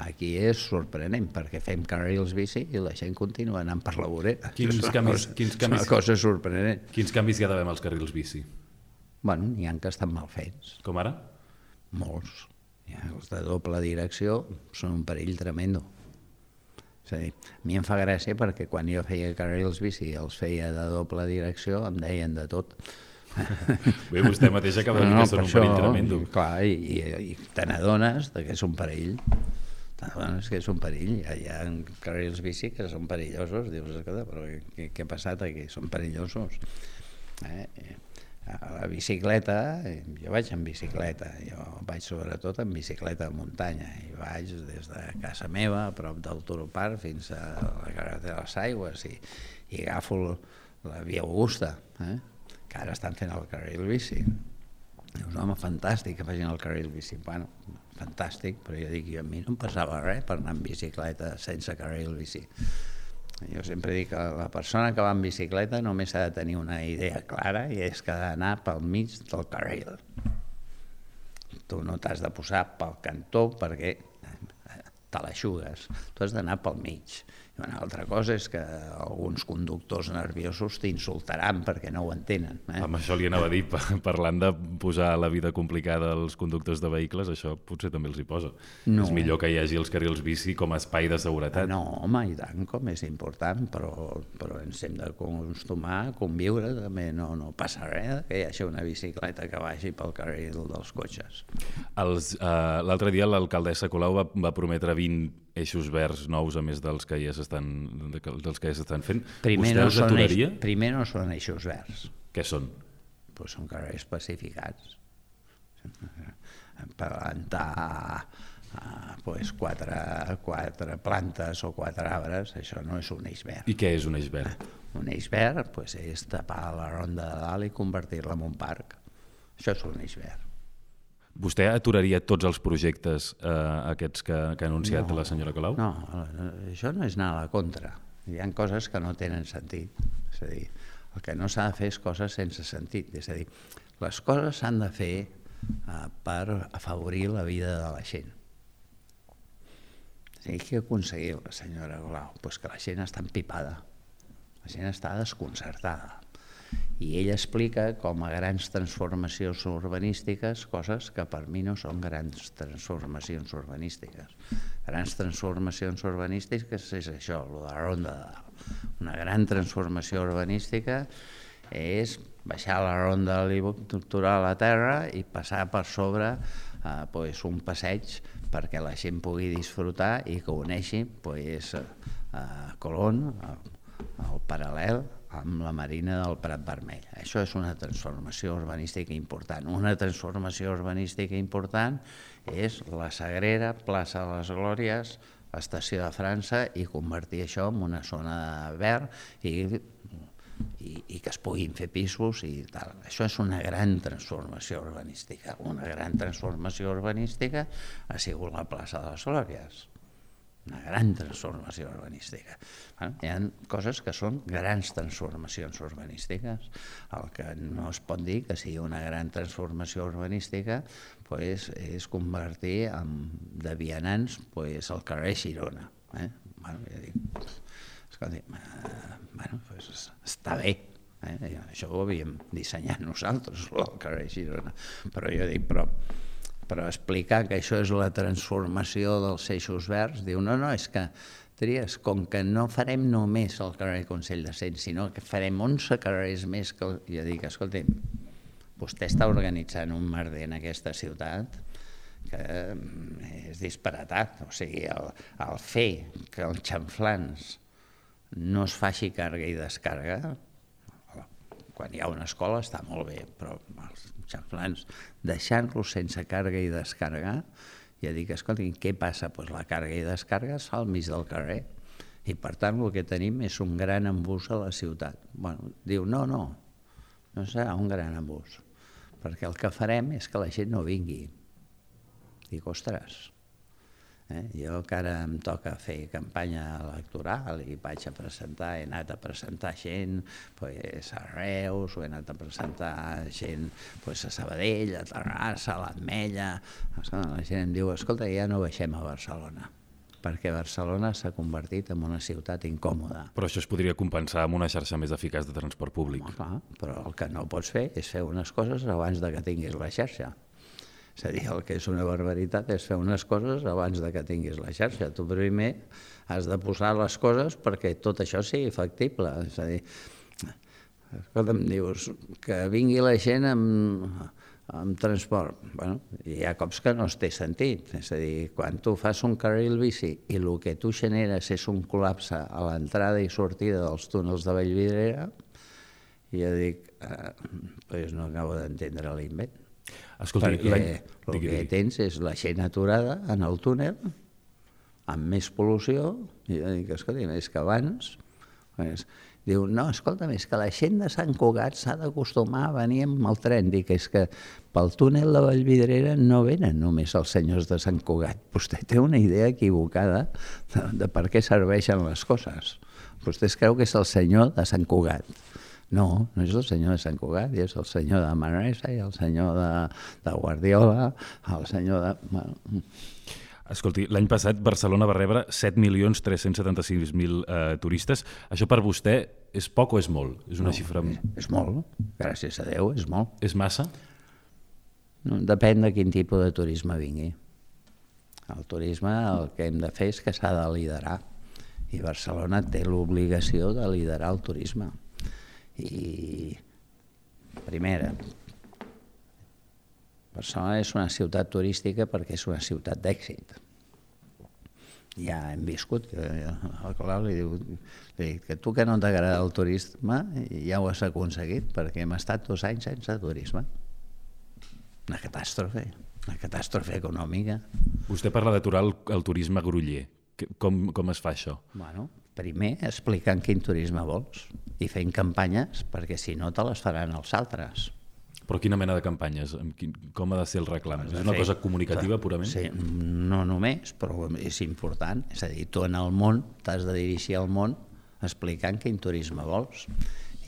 Aquí és sorprenent, perquè fem carrils bici i la gent continua anant per la vorera. Quins és canvis, cosa, quins canvis, una cosa sorprenent. Quins canvis hi ha d'haver amb els carrils bici? Bueno, n'hi ha que estan mal fets. Com ara? Molts. Ja, els de doble direcció són un perill tremendo. És a dir, a mi em fa gràcia perquè quan jo feia carrils bici els feia de doble direcció em deien de tot Bé, vostè mateix acaba de dir no, no, que són un perill tremendo. Clar, i, i, i te n'adones que és un perill. Te n'adones que és un perill. Hi ha, hi ha carrils bici que són perillosos. Dius, escolta, però què, què ha passat aquí? Són perillosos. Eh? A la bicicleta, jo vaig en bicicleta, jo vaig sobretot en bicicleta de muntanya i vaig des de casa meva, a prop del Turopar, fins a la carretera de les Aigües i, i agafo la via Augusta. Eh? que ara estan fent el carril bici. Dius, home, fantàstic que facin el carril bici. Bueno, fantàstic, però jo dic, a mi no em passava res per anar en bicicleta sense carril bici. Jo sempre dic que la persona que va en bicicleta només ha de tenir una idea clara i és que ha d'anar pel mig del carril. Tu no t'has de posar pel cantó perquè te l'aixugues, tu has d'anar pel mig una altra cosa és que alguns conductors nerviosos t'insultaran perquè no ho entenen. Eh? Amb això li anava a dir, parlant de posar la vida complicada als conductors de vehicles, això potser també els hi posa. No. És millor que hi hagi els carrils bici com a espai de seguretat. No, home, i tant, com és important, però, però ens hem d'acostumar a conviure, també no, no passa res que hi hagi una bicicleta que vagi pel carril dels cotxes. Uh, L'altre dia l'alcaldessa Colau va, va prometre 20 eixos verds nous a més dels que ja s'estan dels que ja s'estan fent. Primer no, són eix, primer no són eixos verds. Què són? Pues són carrers pacificats. Plantar uh, pues quatre, quatre plantes o quatre arbres, això no és un eix verd. I què és un eix verd? Un eix verd pues, és tapar la ronda de dalt i convertir-la en un parc. Això és un eix verd. Vostè aturaria tots els projectes eh, aquests que, que ha anunciat no, la senyora Colau? No, això no és anar a la contra. Hi ha coses que no tenen sentit. És a dir, el que no s'ha de fer és coses sense sentit. És a dir, les coses s'han de fer eh, per afavorir la vida de la gent. És a dir, què la senyora Colau? Pues que la gent està empipada, la gent està desconcertada i ell explica com a grans transformacions urbanístiques coses que per mi no són grans transformacions urbanístiques. Grans transformacions urbanístiques és això, el de la ronda de dalt. Una gran transformació urbanística és baixar la ronda estructural a terra i passar per sobre eh, pues, un passeig perquè la gent pugui disfrutar i que uneixi pues, a Colón, al paral·lel, amb la Marina del Prat Vermell. Això és una transformació urbanística important. Una transformació urbanística important és la Sagrera, plaça de les Glòries, l'estació de França i convertir això en una zona verd i, i, i que es puguin fer pisos i tal. Això és una gran transformació urbanística. Una gran transformació urbanística ha sigut la plaça de les Glòries una gran transformació urbanística. Hi ha coses que són grans transformacions urbanístiques. El que no es pot dir que sigui una gran transformació urbanística pues, és convertir en, de vianants pues, el carrer Girona. Eh? Bueno, ja dic, escolti, eh, bueno, pues, està bé, eh? això ho havíem dissenyat nosaltres, el carrer Girona, però jo dic, però però explicar que això és la transformació dels eixos verds, diu, no, no, és que Tries, com que no farem només el carrer Consell de Cent, sinó que farem 11 carrers més que... Jo dic, escolti, vostè està organitzant un merder en aquesta ciutat que mm, és disparatat. O sigui, el, el fer que els xanflans no es faci càrrega i descàrrega, quan hi ha una escola està molt bé, però els xanflans, deixant-los sense càrrega i descàrrega, ja dic, escolta, què passa? Pues la càrrega i descàrrega es fa al mig del carrer. I per tant el que tenim és un gran embús a la ciutat. Bueno, diu, no, no, no serà un gran embús, perquè el que farem és que la gent no vingui. Dic, ostres, Eh? Jo que ara em toca fer campanya electoral i vaig a presentar, he anat a presentar gent pues, a Reus, o he anat a presentar gent pues, a Sabadell, a Terrassa, a l'Ametlla... La gent em diu, escolta, ja no baixem a Barcelona perquè Barcelona s'ha convertit en una ciutat incòmoda. Però això es podria compensar amb una xarxa més eficaç de transport públic. No, clar, però el que no pots fer és fer unes coses abans de que tinguis la xarxa. És a dir, el que és una barbaritat és fer unes coses abans de que tinguis la xarxa. Tu primer has de posar les coses perquè tot això sigui factible. És a dir, escolta'm, dius, que vingui la gent amb, amb transport. Bueno, hi ha cops que no es té sentit. És a dir, quan tu fas un carril bici i el que tu generes és un col·lapse a l'entrada i sortida dels túnels de Vallvidrera, jo dic, eh, pues no acabo d'entendre l'invent. Escolti, perquè el digui, que tens és la gent aturada en el túnel, amb més pol·lució, i jo dic, escolta, és que abans... Pues, diu, no, escolta, és que la gent de Sant Cugat s'ha d'acostumar a venir amb el tren. Dic, és que pel túnel de Vallvidrera no venen només els senyors de Sant Cugat. Vostè té una idea equivocada de, de per què serveixen les coses. Vostè es creu que és el senyor de Sant Cugat no, no és el senyor de Sant Cugat, és el senyor de Manresa i el senyor de, de Guardiola, el senyor de... Bueno. Escolti, l'any passat Barcelona va rebre 7.376.000 eh, turistes. Això per vostè és poc o és molt? És una no, xifra... És, és molt, gràcies a Déu, és molt. És massa? No, depèn de quin tipus de turisme vingui. El turisme el que hem de fer és que s'ha de liderar i Barcelona té l'obligació de liderar el turisme. I primera, Barcelona és una ciutat turística perquè és una ciutat d'èxit. Ja hem viscut, que al Colau li diu, li dic que tu que no t'agrada el turisme ja ho has aconseguit perquè hem estat dos anys sense turisme. Una catàstrofe, una catàstrofe econòmica. Vostè parla d'aturar el, el turisme groller. Com, com es fa això? Bueno, primer explicant quin turisme vols i fent campanyes perquè si no te les faran els altres. Però quina mena de campanyes? Com ha de ser el reclam? És una cosa comunicativa purament? Sí, no només, però és important. És a dir, tu en el món t'has de dirigir al món explicant quin turisme vols.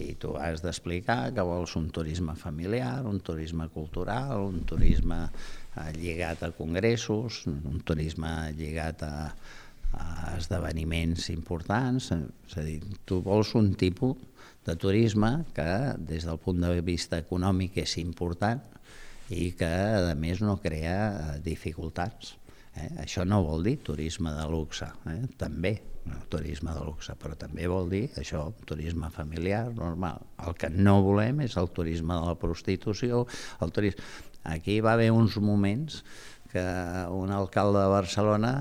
I tu has d'explicar que vols un turisme familiar, un turisme cultural, un turisme eh, lligat a congressos, un turisme lligat a, a esdeveniments importants, és a dir, tu vols un tipus de turisme que des del punt de vista econòmic és important i que a més no crea eh, dificultats. Eh? Això no vol dir turisme de luxe, eh? també no, turisme de luxe, però també vol dir això, turisme familiar, normal. El que no volem és el turisme de la prostitució, el turisme... Aquí va haver uns moments que un alcalde de Barcelona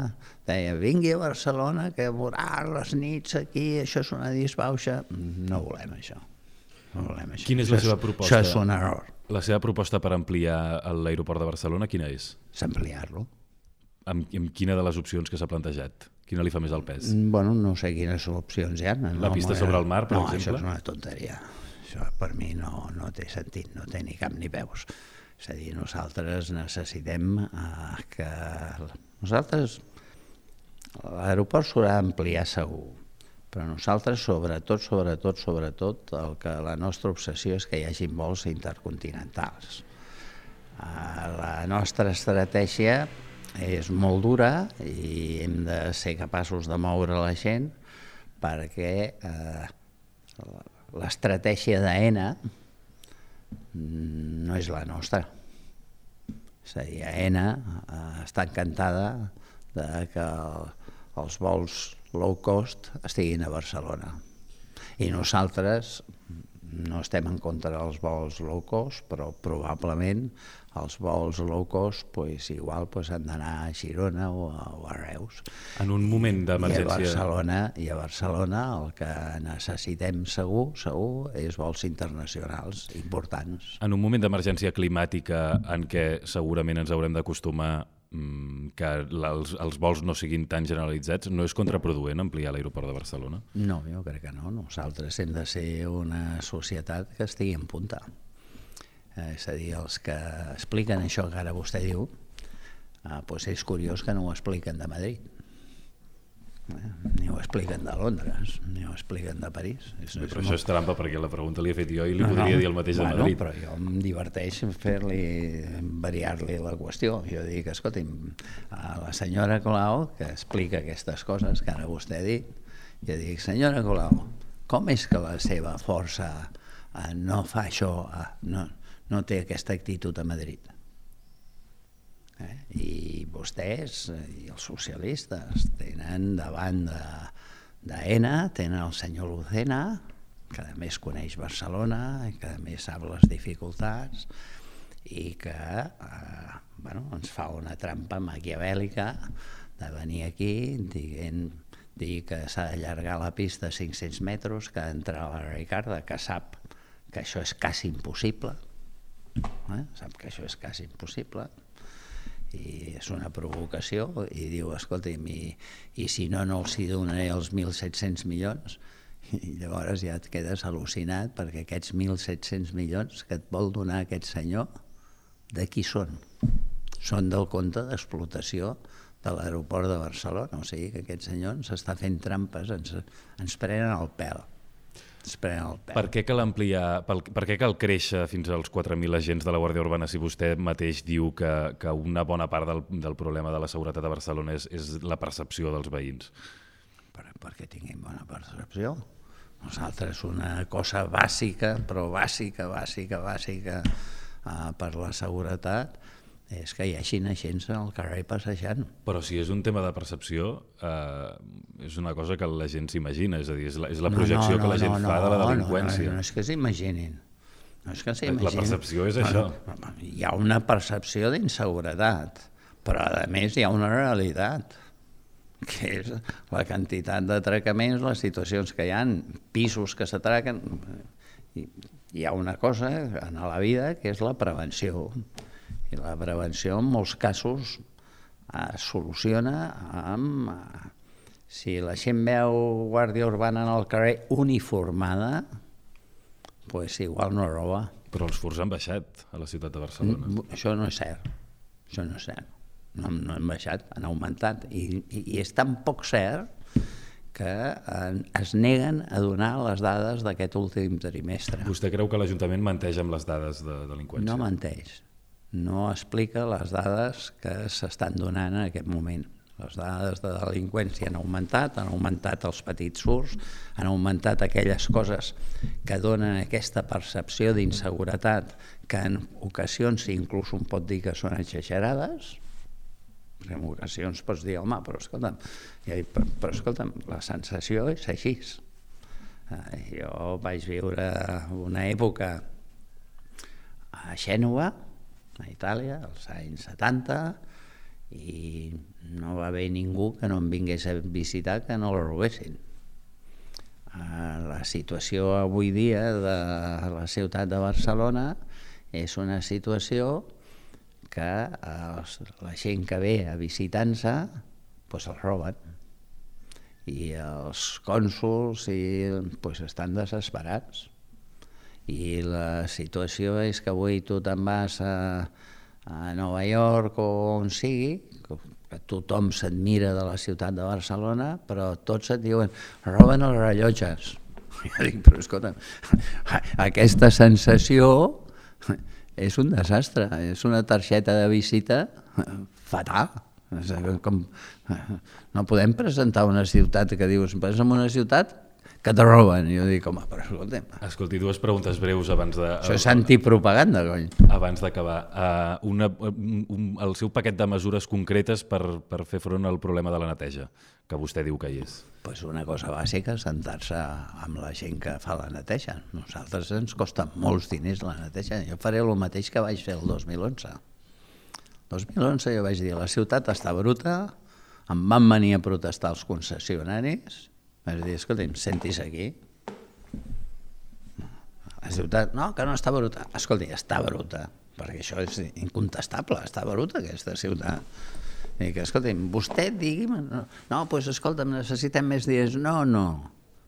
deia vingui a Barcelona que veurà les nits aquí, això és una disbauxa. No volem això. No volem això. Quina és la seva proposta? Això és un error. La seva proposta per ampliar l'aeroport de Barcelona, quina és? S'ampliar-lo. amb, amb quina de les opcions que s'ha plantejat? Quina li fa més al pes? Mm, Bueno, no sé quines opcions hi ha. No, La pista sobre el mar, per no, exemple? això és una tonteria. Això per mi no, no té sentit, no té ni cap ni peus. És a dir, nosaltres necessitem eh, que... Nosaltres, l'aeroport s'haurà d'ampliar segur, però nosaltres, sobretot, sobretot, sobretot, el que la nostra obsessió és que hi hagi vols intercontinentals. Eh, La nostra estratègia és molt dura i hem de ser capaços de moure la gent perquè eh, l'estratègia d'AENA no és la nostra. És a dir, AENA està encantada de que el, els vols low cost estiguin a Barcelona. I nosaltres no estem en contra dels vols low cost, però probablement els vols low cost pues, igual pues, han d'anar a Girona o a, o a Reus. En un moment I a d'emergència... Barcelona, I a Barcelona el que necessitem segur, segur, és vols internacionals importants. En un moment d'emergència climàtica en què segurament ens haurem d'acostumar que la- els, els vols no siguin tan generalitzats, no és contraproduent ampliar l'aeroport de Barcelona? No, jo crec que no. Nosaltres hem de ser una societat que estigui en punta. Eh, és a dir, els que expliquen això que ara vostè diu, eh, doncs és curiós que no ho expliquen de Madrid. Ni ho expliquen de Londres, ni ho expliquen de París. És, Però això és trampa perquè la pregunta li he fet jo i li podria dir el mateix de bueno, Madrid. però jo em diverteix fer-li, variar-li la qüestió. Jo dic, escolti'm, a la senyora Colau, que explica aquestes coses que ara vostè ha dit, jo dic, senyora Colau, com és que la seva força eh, no fa això, eh, no, no té aquesta actitud a Madrid? Eh? I vostès i els socialistes tenen davant de d'AENA, tenen el senyor Lucena, que a més coneix Barcelona, que a més sap les dificultats, i que eh, bueno, ens fa una trampa maquiavèlica de venir aquí dient dir que s'ha d'allargar la pista a 500 metres, que ha d'entrar a la Ricarda, que sap que això és quasi impossible, eh? sap que això és quasi impossible, i és una provocació i diu, escolti'm, i, i si no, no els hi donaré els 1.700 milions [laughs] i llavors ja et quedes al·lucinat perquè aquests 1.700 milions que et vol donar aquest senyor, de qui són? Són del compte d'explotació de l'aeroport de Barcelona, o sigui que aquest senyor ens està fent trampes, ens, ens prenen el pèl. Ens prenen el pèl. Per què cal ampliar, per, per què cal créixer fins als 4.000 agents de la Guàrdia Urbana si vostè mateix diu que, que una bona part del, del problema de la seguretat a Barcelona és, és la percepció dels veïns? per, perquè tinguin bona percepció. Nosaltres una cosa bàsica, però bàsica, bàsica, bàsica uh, per la seguretat és que hi hagin agents al carrer passejant. Però si és un tema de percepció, eh, és una cosa que la gent s'imagina, és a dir, és la, és la projecció que la gent fa de la delinqüència. No, no, no és que s'imaginin. No és que La s'imaginin. percepció és Bueno, això. Hi ha una percepció d'inseguretat, però a més hi ha una realitat que és la quantitat d'atracaments, les situacions que hi han, pisos que s'atraquen. Hi ha una cosa en la vida que és la prevenció. I la prevenció en molts casos es soluciona amb... eh, Si la gent veu guàrdia urbana en el carrer uniformada, pues igual no roba. Però els furs han baixat a la ciutat de Barcelona. Mm, Això no és cert. Això no és cert. No, no han baixat, han augmentat. I, i, i és tan poc cert que eh, es neguen a donar les dades d'aquest últim trimestre. Vostè creu que l'Ajuntament menteix amb les dades de delinqüència? No menteix. No explica les dades que s'estan donant en aquest moment. Les dades de delinqüència han augmentat, han augmentat els petits furs, han augmentat aquelles coses que donen aquesta percepció d'inseguretat que en ocasions inclús un pot dir que són exagerades, en ocasions pots dir, home, però escolta'm, però, però escolta'm, la sensació és així. Eh, Jo vaig viure una època a Xènova, a Itàlia, als anys 70, i no va haver ningú que no em vingués a visitar que no la robessin. Eh, La situació avui dia de la ciutat de Barcelona és una situació que els, la gent que ve a visitar-se pues, els roben i els cònsuls i, pues, estan desesperats i la situació és que avui tu te'n vas a, a Nova York o on sigui, que tothom s'admira de la ciutat de Barcelona, però tots et diuen roben els rellotges. [laughs] Jo dic, però escolta, [laughs] aquesta sensació [laughs] és un desastre, és una targeta de visita fatal. Com, no podem presentar una ciutat que dius, vas en una ciutat que te roben. I jo dic, home, però escolta'm... Escolti, dues preguntes breus abans de... Això és antipropaganda, cony. Abans d'acabar. Uh, una, un, un, el seu paquet de mesures concretes per, per fer front al problema de la neteja, que vostè diu que hi és. Pues una cosa bàsica, sentar-se amb la gent que fa la neteja. Nosaltres ens costa molts diners la neteja. Jo faré el mateix que vaig fer el 2011. El 2011 jo vaig dir, la ciutat està bruta, em van venir a protestar els concessionaris, vaig dir, escolta'm, sentis aquí. La ciutat, no, que no està bruta. Escolti, està bruta, perquè això és incontestable, està bruta aquesta ciutat. I que, escolti'm, vostè digui'm... No, no doncs escolta'm, necessitem més dies. No, no.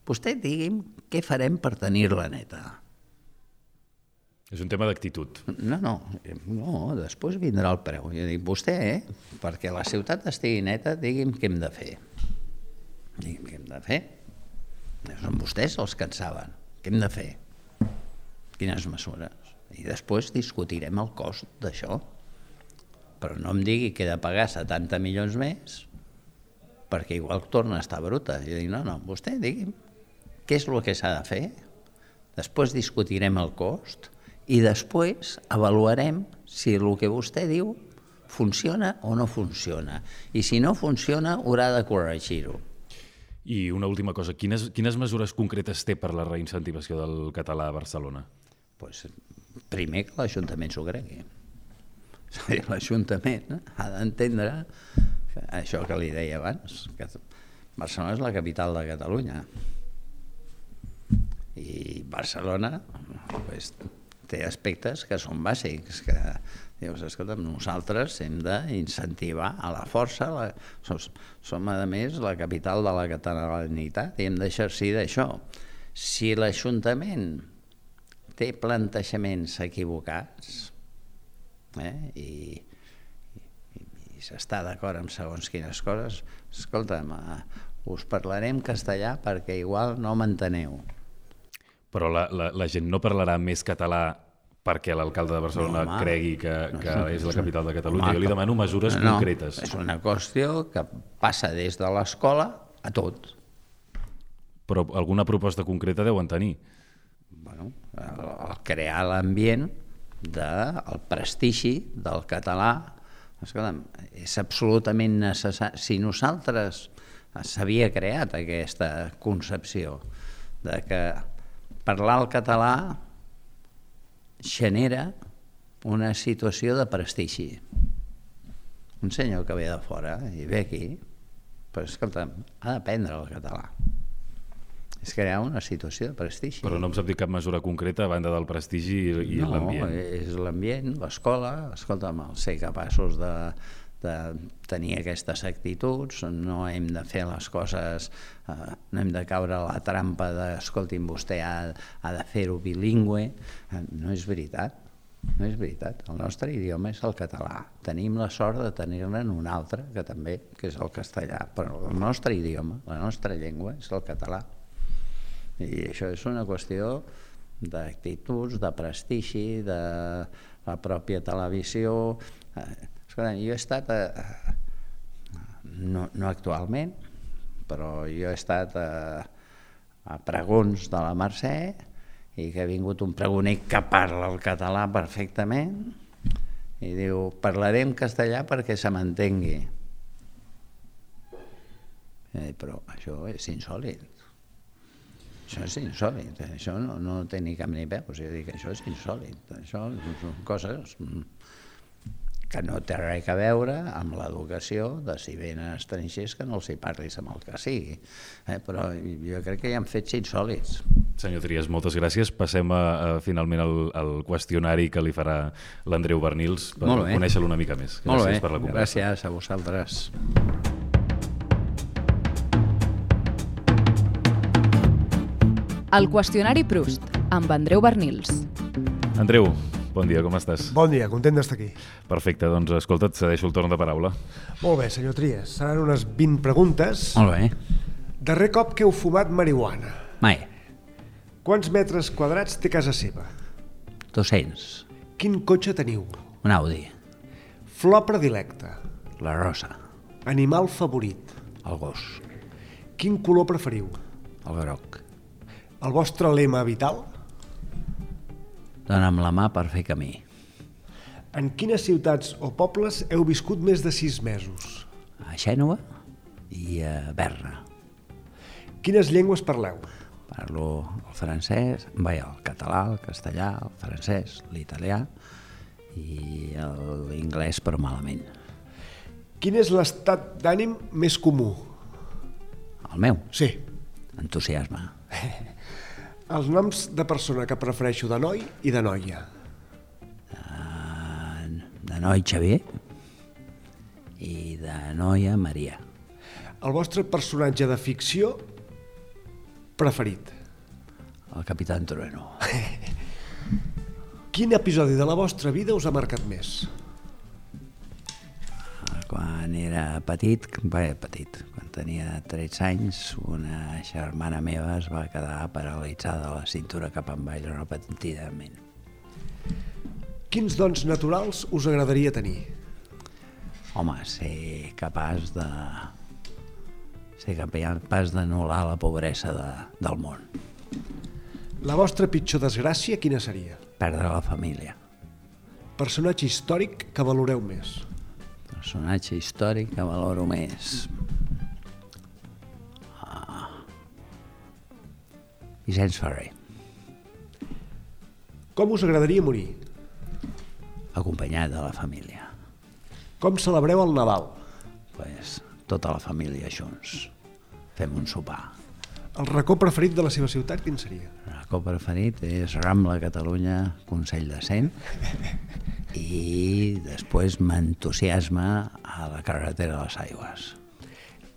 Vostè digui'm què farem per tenir-la neta. És un tema d'actitud. No, no, no, després vindrà el preu. Jo dic, vostè, eh, perquè la ciutat estigui neta, digui'm què hem de fer. Digui'm què hem de fer. Són vostès els que en saben. Què hem de fer? Quines mesures? I després discutirem el cost d'això. Però no em digui que he de pagar 70 milions més perquè igual torna a estar bruta. Jo dic, no, no, vostè digui'm què és el que s'ha de fer, després discutirem el cost i després avaluarem si el que vostè diu funciona o no funciona. I si no funciona, haurà de corregir-ho. I una última cosa, quines, quines mesures concretes té per la reincentivació del català a Barcelona? Pues, primer que l'Ajuntament s'ho cregui. L'Ajuntament ha d'entendre això que li deia abans, que Barcelona és la capital de Catalunya. I Barcelona pues, té aspectes que són bàsics, que Dius, escolta, nosaltres hem d'incentivar a la força, la, som, som a més la capital de la catalanitat i hem d'exercir d'això. Si l'Ajuntament té plantejaments equivocats eh, i, i, i s'està d'acord amb segons quines coses, escolta'm, uh, us parlarem castellà perquè igual no m'enteneu. Però la, la, la gent no parlarà més català perquè l'alcalde de Barcelona no, home, cregui que, que no, és la capital de Catalunya. Home, jo li demano mesures no, concretes. És una qüestió que passa des de l'escola a tot. Però alguna proposta concreta deuen tenir. Bueno, el, el crear l'ambient del prestigi del català escolta'm, és absolutament necessari. Si nosaltres s'havia creat aquesta concepció de que parlar el català genera una situació de prestigi. Un senyor que ve de fora i ve aquí, però escolta, ha d'aprendre el català. És crear una situació de prestigi. Però no em sap dir cap mesura concreta a banda del prestigi i, i no, l'ambient. No, és l'ambient, l'escola, escolta'm, el ser capaços de, de tenir aquestes actituds, no hem de fer les coses, eh, no hem de caure a la trampa de, escolti'm, vostè ha, ha de fer-ho bilingüe, eh, no és veritat, no és veritat, el nostre idioma és el català, tenim la sort de tenir-ne un altre, que també, que és el castellà, però el nostre idioma, la nostra llengua és el català, i això és una qüestió d'actituds, de prestigi, de la pròpia televisió, eh, Escolta, jo he estat, a, no, no actualment, però jo he estat a, a pregons de la Mercè i que ha vingut un pregoner que parla el català perfectament i diu, parlarem castellà perquè se m'entengui. Però això és insòlid. Això és insòlid, això no, no té ni cap ni peus, jo dic, això és insòlid, això són coses que no té res a veure amb l'educació de si venen estrangers que no els hi parlis amb el que sigui. Eh? Però jo crec que hi han fets insòlids. Senyor Trias, moltes gràcies. Passem a, a finalment al, al qüestionari que li farà l'Andreu Bernils per conèixer-lo una mica més. Gràcies Molt bé, per la conversa. gràcies a vosaltres. El qüestionari Proust, amb Andreu Bernils. Andreu, bon dia, com estàs? Bon dia, content d'estar aquí. Perfecte, doncs escolta, et cedeixo el torn de paraula. Molt bé, senyor Trias. Seran unes 20 preguntes. Molt bé. Darrer cop que heu fumat marihuana? Mai. Quants metres quadrats té casa seva? 200. Quin cotxe teniu? Un Audi. Flor predilecta? La rosa. Animal favorit? El gos. Quin color preferiu? El groc. El vostre lema vital? Dona'm la mà per fer camí. En quines ciutats o pobles heu viscut més de sis mesos? A Xènova i a Berna. Quines llengües parleu? Parlo el francès, bé, el català, el castellà, el francès, l'italià i l'inglès però malament. Quin és l'estat d'ànim més comú? El meu? Sí. Entusiasme. [laughs] Els noms de persona que prefereixo de noi i de noia. Uh, de noi Xavier i de noia Maria. El vostre personatge de ficció preferit? El Capitán Trueno. [laughs] Quin episodi de la vostra vida us ha marcat més? Quan era petit, bé, petit, tenia 13 anys, una germana meva es va quedar paralitzada a la cintura cap en baix repetidament. Quins dons naturals us agradaria tenir? Home, ser capaç de ser capaç d'anul·lar la pobresa de, del món. La vostra pitjor desgràcia quina seria? Perdre la família. Personatge històric que valoreu més? personatge històric que valoro més. Vicenç Ferrer. Com us agradaria morir? Acompanyat de la família. Com celebreu el Nadal? Pues, tota la família junts. Fem un sopar. El racó preferit de la seva ciutat quin seria? El racó preferit és Rambla Catalunya, Consell de Cent i després m'entusiasma a la carretera de les aigües.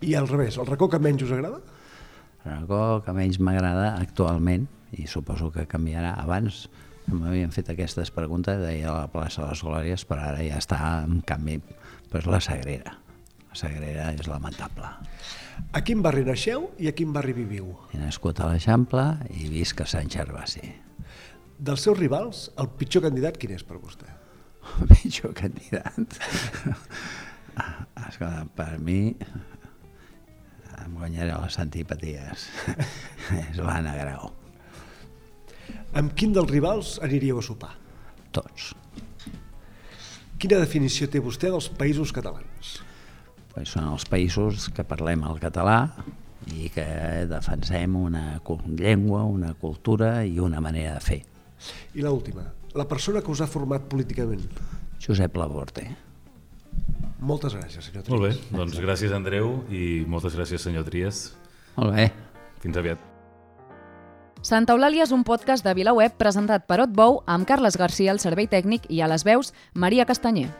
I al revés, el racó que menys us agrada? El racó que menys m'agrada actualment, i suposo que canviarà abans, m'havien fet aquestes preguntes, deia la plaça de les Glòries, però ara ja està en canvi pues, la Sagrera. La Sagrera és lamentable. A quin barri naixeu i a quin barri viviu? He nascut a l'Eixample i visc a Sant Gervasi. Dels seus rivals, el pitjor candidat quin és per vostè? [laughs] pitjor candidat. [laughs] Escolta, per mi em guanyaré les antipaties. [laughs] És l'Anna Grau. Amb quin dels rivals aniríeu a sopar? Tots. Quina definició té vostè dels països catalans? Pues són els països que parlem el català i que defensem una llengua, una cultura i una manera de fer. I l'última, la persona que us ha format políticament? Josep Laborte. Moltes gràcies, senyor Trias. Molt bé, doncs gràcies, Andreu, i moltes gràcies, senyor Trias. Molt bé. Fins aviat. Santa Eulàlia és un podcast de VilaWeb presentat per Otbou amb Carles Garcia al servei tècnic i a les veus Maria Castanyer.